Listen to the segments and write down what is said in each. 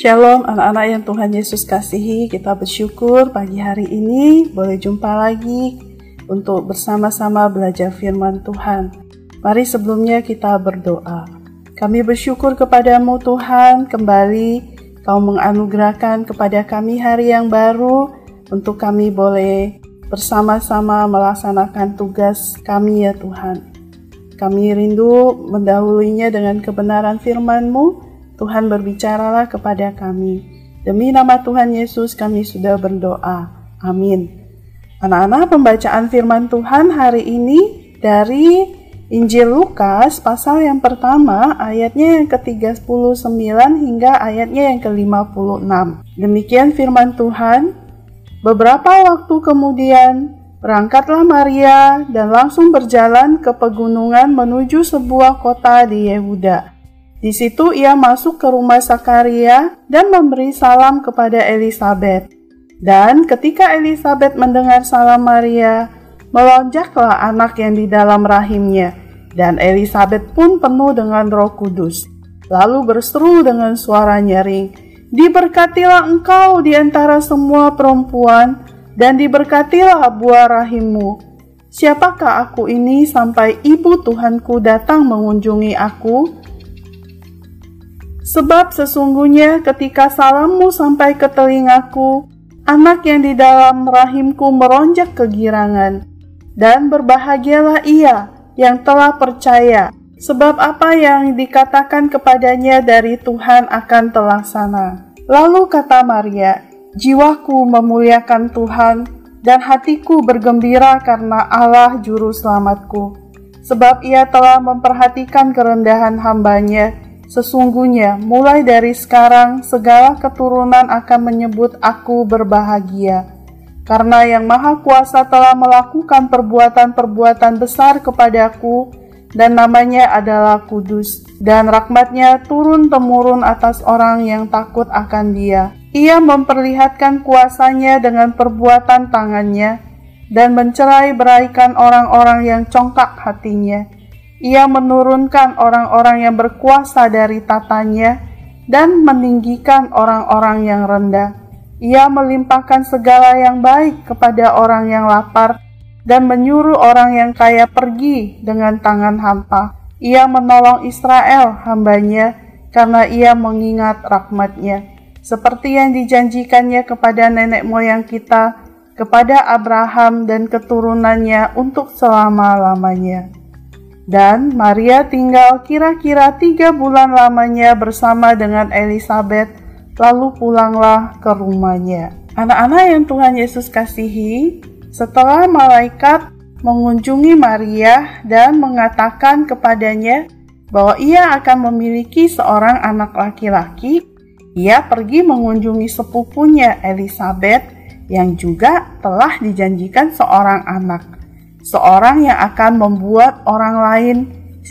Shalom anak-anak yang Tuhan Yesus kasihi, kita bersyukur pagi hari ini boleh jumpa lagi untuk bersama-sama belajar firman Tuhan. Mari sebelumnya kita berdoa. Kami bersyukur kepadamu Tuhan, kembali kau menganugerahkan kepada kami hari yang baru untuk kami boleh bersama-sama melaksanakan tugas kami ya Tuhan. Kami rindu mendahulunya dengan kebenaran firman-Mu, Tuhan berbicaralah kepada kami. Demi nama Tuhan Yesus kami sudah berdoa. Amin. Anak-anak pembacaan firman Tuhan hari ini dari Injil Lukas pasal yang pertama ayatnya yang ke-39 hingga ayatnya yang ke-56. Demikian firman Tuhan. Beberapa waktu kemudian berangkatlah Maria dan langsung berjalan ke pegunungan menuju sebuah kota di Yehuda di situ ia masuk ke rumah Sakaria dan memberi salam kepada Elizabeth. Dan ketika Elizabeth mendengar salam Maria, melonjaklah anak yang di dalam rahimnya, dan Elizabeth pun penuh dengan Roh Kudus. Lalu berseru dengan suara nyaring, "Diberkatilah engkau di antara semua perempuan, dan diberkatilah buah rahimmu." Siapakah aku ini sampai ibu Tuhanku datang mengunjungi aku? Sebab sesungguhnya ketika salammu sampai ke telingaku, anak yang di dalam rahimku meronjak kegirangan. Dan berbahagialah ia yang telah percaya, sebab apa yang dikatakan kepadanya dari Tuhan akan terlaksana. Lalu kata Maria, jiwaku memuliakan Tuhan, dan hatiku bergembira karena Allah juru selamatku. Sebab ia telah memperhatikan kerendahan hambanya, Sesungguhnya, mulai dari sekarang segala keturunan akan menyebut aku berbahagia, karena Yang Maha Kuasa telah melakukan perbuatan-perbuatan besar kepadaku, dan namanya adalah kudus, dan rahmatnya turun-temurun atas orang yang takut akan dia. Ia memperlihatkan kuasanya dengan perbuatan tangannya, dan mencerai beraikan orang-orang yang congkak hatinya ia menurunkan orang-orang yang berkuasa dari tatanya dan meninggikan orang-orang yang rendah. Ia melimpahkan segala yang baik kepada orang yang lapar dan menyuruh orang yang kaya pergi dengan tangan hampa. Ia menolong Israel hambanya karena ia mengingat rahmatnya. Seperti yang dijanjikannya kepada nenek moyang kita, kepada Abraham dan keturunannya untuk selama-lamanya. Dan Maria tinggal kira-kira tiga bulan lamanya bersama dengan Elizabeth, lalu pulanglah ke rumahnya. Anak-anak yang Tuhan Yesus kasihi, setelah malaikat mengunjungi Maria dan mengatakan kepadanya bahwa ia akan memiliki seorang anak laki-laki, ia pergi mengunjungi sepupunya Elizabeth yang juga telah dijanjikan seorang anak seorang yang akan membuat orang lain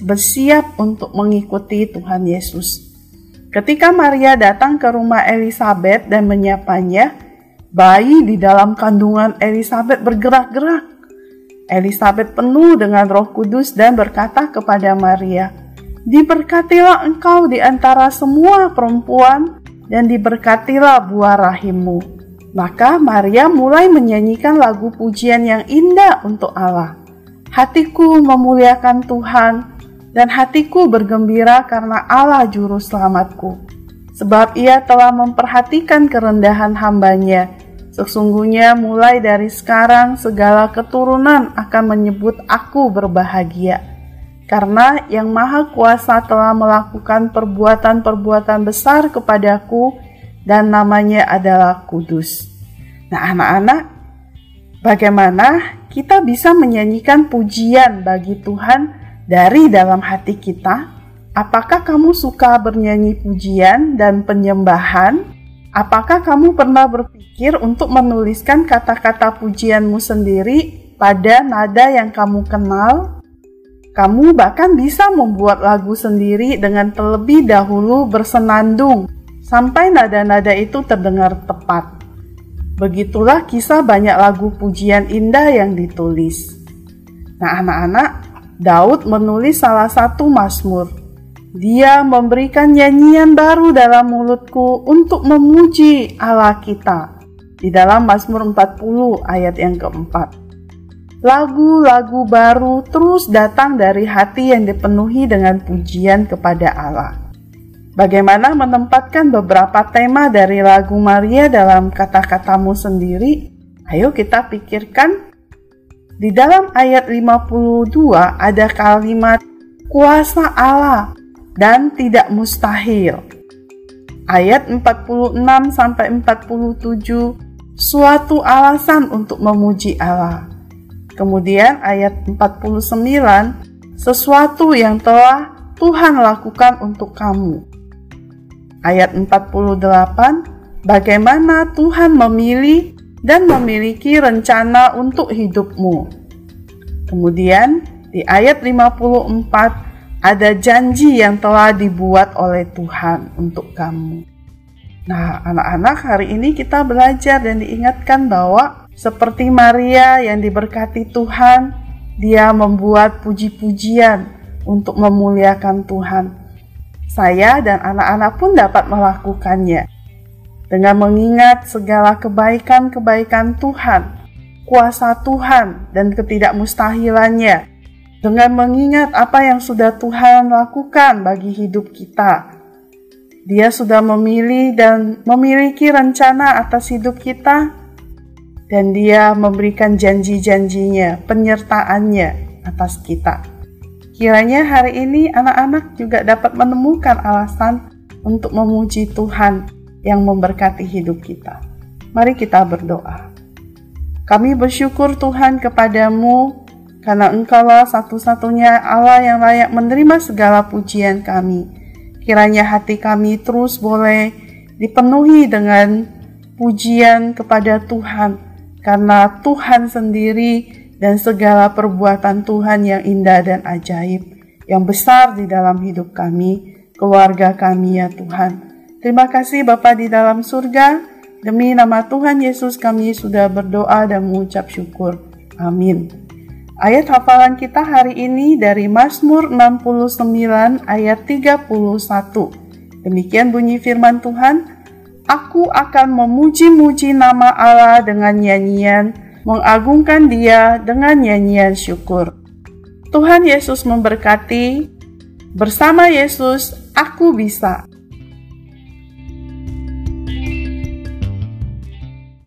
bersiap untuk mengikuti Tuhan Yesus. Ketika Maria datang ke rumah Elizabeth dan menyapanya, bayi di dalam kandungan Elizabeth bergerak-gerak. Elizabeth penuh dengan Roh Kudus dan berkata kepada Maria, "Diberkatilah engkau di antara semua perempuan, dan diberkatilah buah rahimmu." Maka Maria mulai menyanyikan lagu pujian yang indah untuk Allah. Hatiku memuliakan Tuhan dan hatiku bergembira karena Allah juru selamatku. Sebab ia telah memperhatikan kerendahan hambanya. Sesungguhnya mulai dari sekarang segala keturunan akan menyebut aku berbahagia. Karena yang maha kuasa telah melakukan perbuatan-perbuatan besar kepadaku dan namanya adalah kudus. Nah, anak-anak, bagaimana kita bisa menyanyikan pujian bagi Tuhan dari dalam hati kita? Apakah kamu suka bernyanyi pujian dan penyembahan? Apakah kamu pernah berpikir untuk menuliskan kata-kata pujianmu sendiri pada nada yang kamu kenal? Kamu bahkan bisa membuat lagu sendiri dengan terlebih dahulu bersenandung sampai nada-nada itu terdengar tepat. Begitulah kisah banyak lagu pujian indah yang ditulis. Nah, anak-anak, Daud menulis salah satu Mazmur. Dia memberikan nyanyian baru dalam mulutku untuk memuji Allah kita. Di dalam Mazmur 40 ayat yang keempat. Lagu-lagu baru terus datang dari hati yang dipenuhi dengan pujian kepada Allah. Bagaimana menempatkan beberapa tema dari lagu Maria dalam kata-katamu sendiri? Ayo kita pikirkan. Di dalam ayat 52 ada kalimat kuasa Allah dan tidak mustahil. Ayat 46 sampai 47 suatu alasan untuk memuji Allah. Kemudian ayat 49 sesuatu yang telah Tuhan lakukan untuk kamu. Ayat 48 bagaimana Tuhan memilih dan memiliki rencana untuk hidupmu. Kemudian di ayat 54 ada janji yang telah dibuat oleh Tuhan untuk kamu. Nah, anak-anak, hari ini kita belajar dan diingatkan bahwa seperti Maria yang diberkati Tuhan, dia membuat puji-pujian untuk memuliakan Tuhan. Saya dan anak-anak pun dapat melakukannya dengan mengingat segala kebaikan-kebaikan Tuhan, kuasa Tuhan, dan ketidakmustahilannya dengan mengingat apa yang sudah Tuhan lakukan bagi hidup kita. Dia sudah memilih dan memiliki rencana atas hidup kita, dan Dia memberikan janji-janjinya, penyertaannya atas kita. Kiranya hari ini anak-anak juga dapat menemukan alasan untuk memuji Tuhan yang memberkati hidup kita. Mari kita berdoa. Kami bersyukur Tuhan kepadamu karena Engkaulah satu-satunya Allah yang layak menerima segala pujian kami. Kiranya hati kami terus boleh dipenuhi dengan pujian kepada Tuhan, karena Tuhan sendiri dan segala perbuatan Tuhan yang indah dan ajaib, yang besar di dalam hidup kami, keluarga kami ya Tuhan. Terima kasih Bapa di dalam surga, demi nama Tuhan Yesus kami sudah berdoa dan mengucap syukur. Amin. Ayat hafalan kita hari ini dari Mazmur 69 ayat 31. Demikian bunyi firman Tuhan, Aku akan memuji-muji nama Allah dengan nyanyian, mengagungkan dia dengan nyanyian syukur. Tuhan Yesus memberkati, bersama Yesus aku bisa.